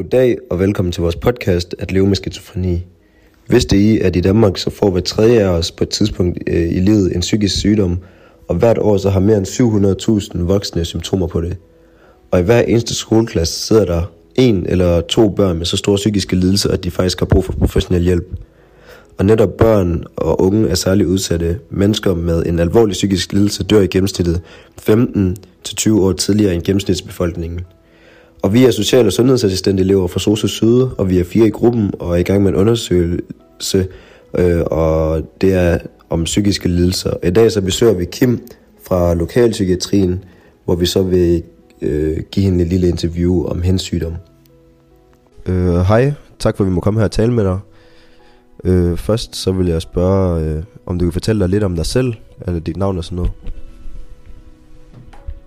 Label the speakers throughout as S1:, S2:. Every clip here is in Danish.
S1: Goddag og velkommen til vores podcast At leve med skizofreni. Vidste I, at i Danmark så får hver tredje af os på et tidspunkt øh, i livet en psykisk sygdom, og hvert år så har mere end 700.000 voksne symptomer på det. Og i hver eneste skoleklasse sidder der en eller to børn med så store psykiske lidelser, at de faktisk har brug for professionel hjælp. Og netop børn og unge er særligt udsatte. Mennesker med en alvorlig psykisk lidelse dør i gennemsnittet 15-20 år tidligere end gennemsnitsbefolkningen. Og vi er social- og sundhedsassistente elever fra SOSU Syd, og vi er fire i gruppen og er i gang med en undersøgelse, øh, og det er om psykiske lidelser. I dag så besøger vi Kim fra lokalpsykiatrien, hvor vi så vil øh, give hende et lille interview om hendes sygdom. Øh, hej, tak for at vi må komme her og tale med dig. Øh, først så vil jeg spørge, øh, om du kan fortælle dig lidt om dig selv, eller dit navn og sådan noget.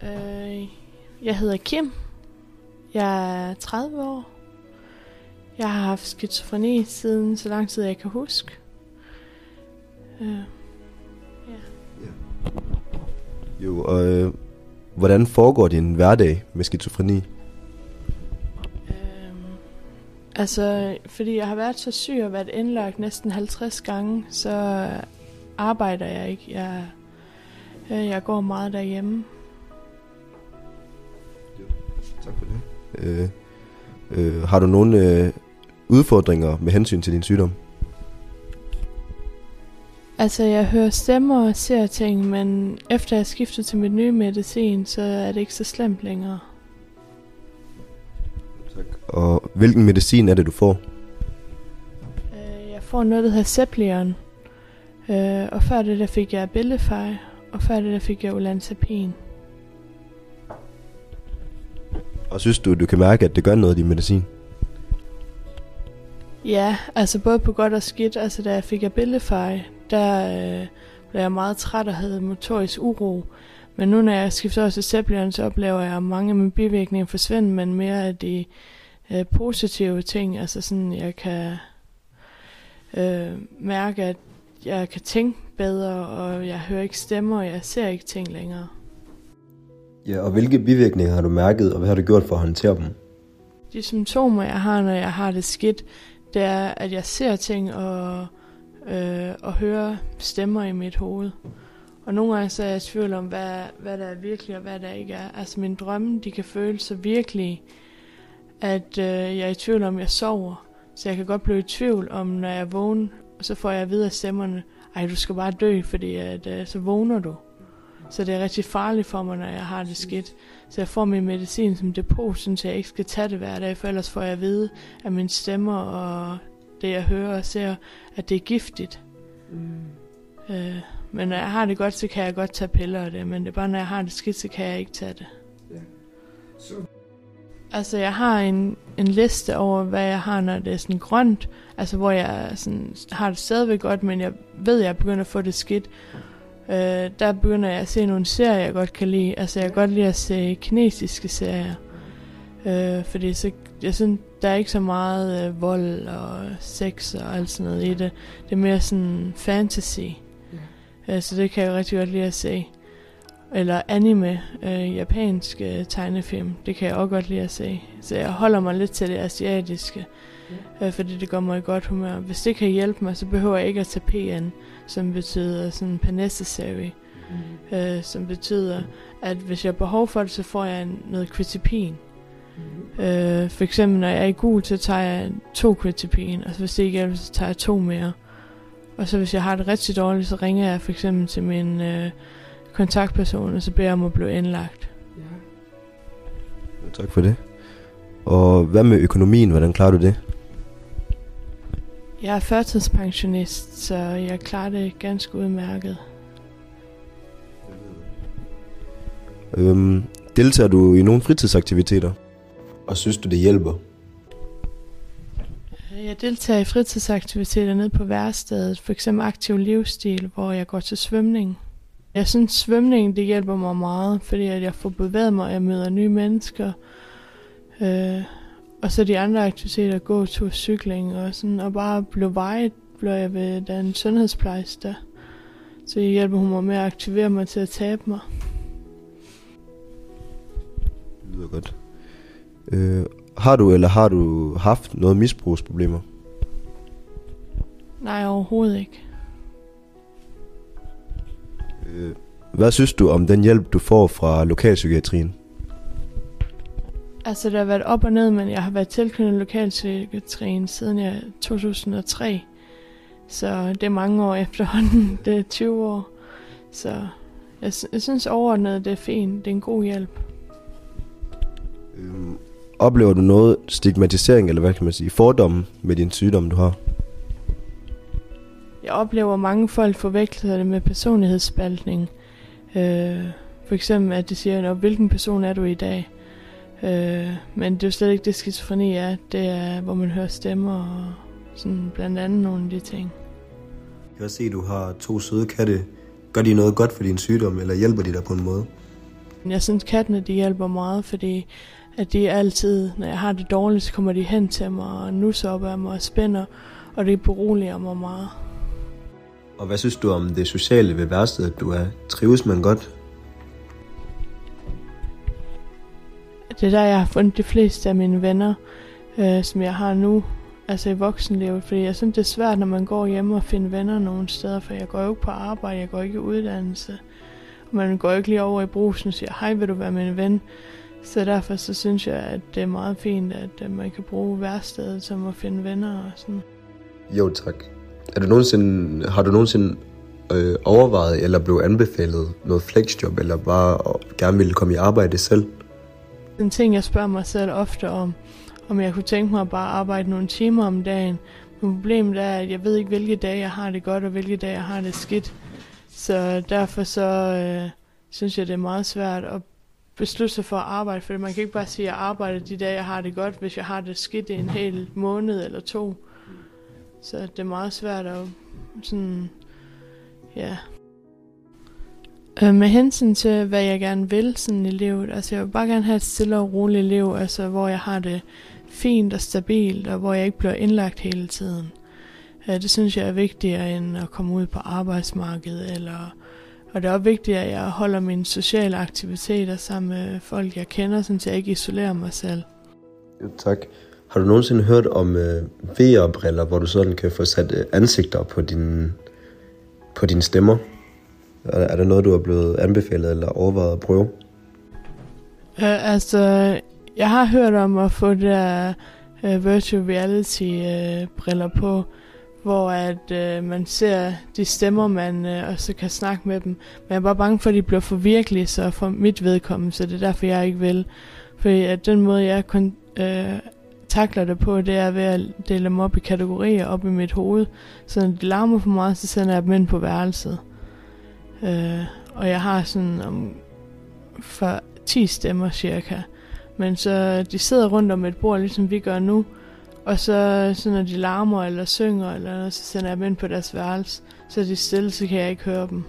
S2: Øh, jeg hedder Kim. Jeg er 30 år. Jeg har haft skizofreni siden så lang tid jeg kan huske. Øh,
S1: Jo, og øh, hvordan foregår din hverdag med skizofreni?
S2: øh, altså, fordi jeg har været så syg og været indlagt næsten 50 gange, så arbejder jeg ikke. Jeg, øh, jeg går meget derhjemme.
S1: Tak for det. Øh, øh, har du nogle øh, udfordringer med hensyn til din sygdom?
S2: Altså, jeg hører stemmer og ser ting, men efter jeg skifter til mit nye medicin, så er det ikke så slemt længere.
S1: Tak. Og hvilken medicin er det, du får?
S2: Øh, Jeg får noget, der hedder Zeplion. Øh, og før det, der fik jeg Billefy. Og før det, der fik jeg Olanzapin.
S1: Og synes du, du kan mærke, at det gør noget, din medicin?
S2: Ja, altså både på godt og skidt. Altså da jeg fik Abilify, der øh, blev jeg meget træt og havde motorisk uro. Men nu når jeg skifter over til Zeppelin, så oplever jeg at mange af mine bivirkninger forsvinde, men mere af de øh, positive ting. Altså sådan, jeg kan øh, mærke, at jeg kan tænke bedre, og jeg hører ikke stemmer, og jeg ser ikke ting længere.
S1: Ja, og hvilke bivirkninger har du mærket, og hvad har du gjort for at håndtere dem?
S2: De symptomer, jeg har, når jeg har det skidt, det er, at jeg ser ting og, øh, og hører stemmer i mit hoved. Og nogle gange så er jeg i tvivl om, hvad, hvad der er virkelig og hvad der ikke er. Altså mine drømme, de kan føles så virkelige, at øh, jeg er i tvivl om, jeg sover. Så jeg kan godt blive i tvivl om, når jeg vågner, og så får jeg at vide af stemmerne, ej, du skal bare dø, fordi at, øh, så vågner du. Så det er rigtig farligt for mig, når jeg har det skidt. Så jeg får min medicin som depot, så jeg ikke skal tage det hver dag, for ellers får jeg at vide af mine stemmer og det, jeg hører og ser, at det er giftigt. Mm. Øh, men når jeg har det godt, så kan jeg godt tage piller af det, men det er bare, når jeg har det skidt, så kan jeg ikke tage det.
S3: Ja. Så
S2: Altså, jeg har en, en liste over, hvad jeg har, når det er sådan grønt. Altså, hvor jeg sådan, har det stadigvæk godt, men jeg ved, at jeg begynder at få det skidt. Øh, der begynder jeg at se nogle serier, jeg godt kan lide. Altså, jeg kan godt lide at se kinesiske serier. Øh, fordi så, jeg synes, der er ikke så meget øh, vold og sex og alt sådan noget i det. Det er mere sådan fantasy. Øh, så det kan jeg rigtig godt lide at se. Eller anime, øh, japansk øh, tegnefilm. Det kan jeg også godt lide at se. Så jeg holder mig lidt til det asiatiske. Øh, fordi det gør mig i godt humør. Hvis det kan hjælpe mig, så behøver jeg ikke at tage PN, som betyder sådan per necessary.
S3: mm.
S2: Øh, som betyder, at hvis jeg har behov for det, så får jeg en- noget quizipin.
S3: Mm.
S2: Øh, for eksempel, når jeg er i gul, så tager jeg to quizipin. Og så hvis det ikke hjælper, så tager jeg to mere. Og så hvis jeg har det rigtig dårligt, så ringer jeg for eksempel til min øh, kontaktperson, og så beder jeg om at blive indlagt.
S3: Ja.
S1: Tak for det. Og hvad med økonomien? Hvordan klarer du det?
S2: Jeg er førtidspensionist, så jeg klarer det ganske udmærket.
S1: Øhm, deltager du i nogle fritidsaktiviteter? Og synes du, det hjælper?
S2: Jeg deltager i fritidsaktiviteter nede på værstedet, for eksempel aktiv livsstil, hvor jeg går til svømning. Jeg synes, svømning det hjælper mig meget, fordi at jeg får bevæget mig, og jeg møder nye mennesker. Øh, og så de andre aktiviteter, gåtur, cykling og sådan, og bare blive vejet, blev jeg ved den sundhedsplejerske der. Så hjælper hun mig med at aktivere mig til at tabe mig.
S1: Det lyder godt. Øh, Har du eller har du haft noget misbrugsproblemer?
S2: Nej, overhovedet ikke.
S1: Øh, hvad synes du om den hjælp, du får fra lokalpsykiatrien?
S2: Altså, det har været op og ned, men jeg har været tilknyttet lokalpsykiatrien siden jeg 2003. Så det er mange år efterhånden. Det er 20 år. Så jeg, jeg synes overordnet, det er fint. Det er en god hjælp.
S1: Øhm, oplever du noget stigmatisering, eller hvad kan man sige, fordomme med din sygdom, du har?
S2: Jeg oplever, at mange folk forveksler det med personlighedsspaltning. Øh, for eksempel, at de siger, hvilken person er du i dag? Øh, men det er jo slet ikke det, skizofreni er. Det er, hvor man hører stemmer og sådan blandt andet nogle af de ting.
S1: Jeg kan også se, at du har to søde katte. Gør de noget godt for din sygdom, eller hjælper de dig på en måde?
S2: Jeg synes, kattene de hjælper meget, fordi at de altid, når jeg har det dårligt, så kommer de hen til mig og nusser op af mig og spænder, og det beroliger mig meget.
S1: Og hvad synes du om det sociale ved værstedet, du er? Trives man godt?
S2: Det er der, jeg har fundet de fleste af mine venner, øh, som jeg har nu, altså i voksenlivet, fordi jeg synes, det er svært, når man går hjem og finder venner nogle steder, for jeg går jo ikke på arbejde, jeg går ikke i uddannelse, og man går ikke lige over i brusen og siger, hej, vil du være min ven? Så derfor så synes jeg, at det er meget fint, at øh, man kan bruge værstedet som at finde venner og sådan.
S1: Jo, tak. Er du nogensinde, har du nogensinde øh, overvejet eller blevet anbefalet noget flexjob, eller bare gerne ville komme i arbejde selv?
S2: En ting, jeg spørger mig selv ofte om, om jeg kunne tænke mig at bare arbejde nogle timer om dagen. Men problemet er, at jeg ved ikke, hvilke dage jeg har det godt, og hvilke dage jeg har det skidt. Så derfor så øh, synes jeg, det er meget svært at beslutte sig for at arbejde, for man kan ikke bare sige, at jeg arbejder de dage, jeg har det godt, hvis jeg har det skidt i en hel måned eller to. Så det er meget svært at sådan, ja. Øh, med hensyn til, hvad jeg gerne vil sådan i livet, altså jeg vil bare gerne have et stille og roligt liv, altså hvor jeg har det fint og stabilt, og hvor jeg ikke bliver indlagt hele tiden. Øh, det synes jeg er vigtigere end at komme ud på arbejdsmarkedet, eller, og det er også vigtigt, at jeg holder mine sociale aktiviteter sammen med folk, jeg kender, så jeg ikke isolerer mig selv.
S1: Jo, tak. Har du nogensinde hørt om øh, VR-briller, hvor du sådan kan få sat øh, ansigter på din, på dine stemmer? Er, er der noget, du er blevet anbefalet eller overvejet at prøve?
S2: Uh, altså, jeg har hørt om at få der uh, øh, virtual reality uh, briller på, hvor at uh, man ser de stemmer, man uh, og så kan snakke med dem. Men jeg er bare bange for, at de bliver for virkelige, så for mit vedkommende, så det er derfor, jeg ikke vil. Fordi at den måde, jeg kun, uh, takler det på, det er ved at dele dem op i kategorier op i mit hoved. Så når de larmer for meget, så sender jeg dem ind på værelset. Øh, og jeg har sådan om for 10 stemmer cirka. Men så de sidder rundt om et bord, ligesom vi gør nu. Og så, så når de larmer eller synger, eller noget, så sender jeg dem ind på deres værelse. Så er de stille, så kan jeg ikke høre dem.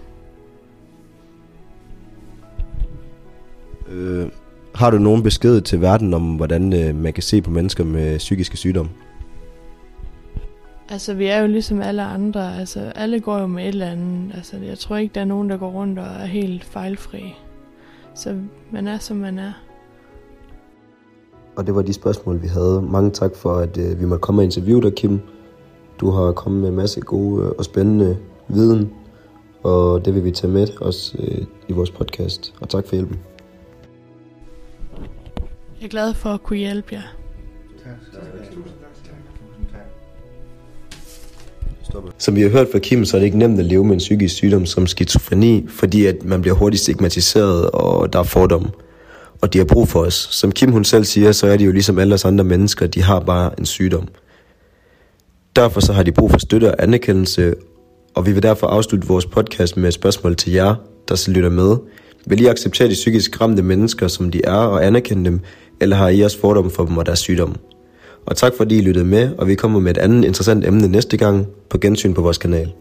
S1: Øh, har du nogen besked til verden om, hvordan øh, man kan se på mennesker med psykiske sygdomme?
S2: Altså, vi er jo ligesom alle andre. Altså, alle går jo med et eller andet. Altså, jeg tror ikke, der er nogen, der går rundt og er helt fejlfri. Så man er, som man er.
S1: Og det var de spørgsmål, vi havde. Mange tak for, at øh, vi måtte komme og interviewe dig, Kim. Du har kommet med en masse gode øh, og spændende viden, og det vil vi tage med os øh, i vores podcast. Og tak for hjælpen.
S2: Jeg er glad for at kunne hjælpe jer.
S1: Som vi har hørt fra Kim, så er det ikke nemt at leve med en psykisk sygdom som skizofreni, fordi at man bliver hurtigt stigmatiseret, og der er fordomme. Og de har brug for os. Som Kim hun selv siger, så er de jo ligesom alle os andre mennesker, de har bare en sygdom. Derfor så har de brug for støtte og anerkendelse, og vi vil derfor afslutte vores podcast med et spørgsmål til jer, der så lytter med. Vil I acceptere de psykisk ramte mennesker, som de er, og anerkende dem, eller har I også fordomme for dem og deres sygdomme? Og tak fordi I lyttede med, og vi kommer med et andet interessant emne næste gang på gensyn på vores kanal.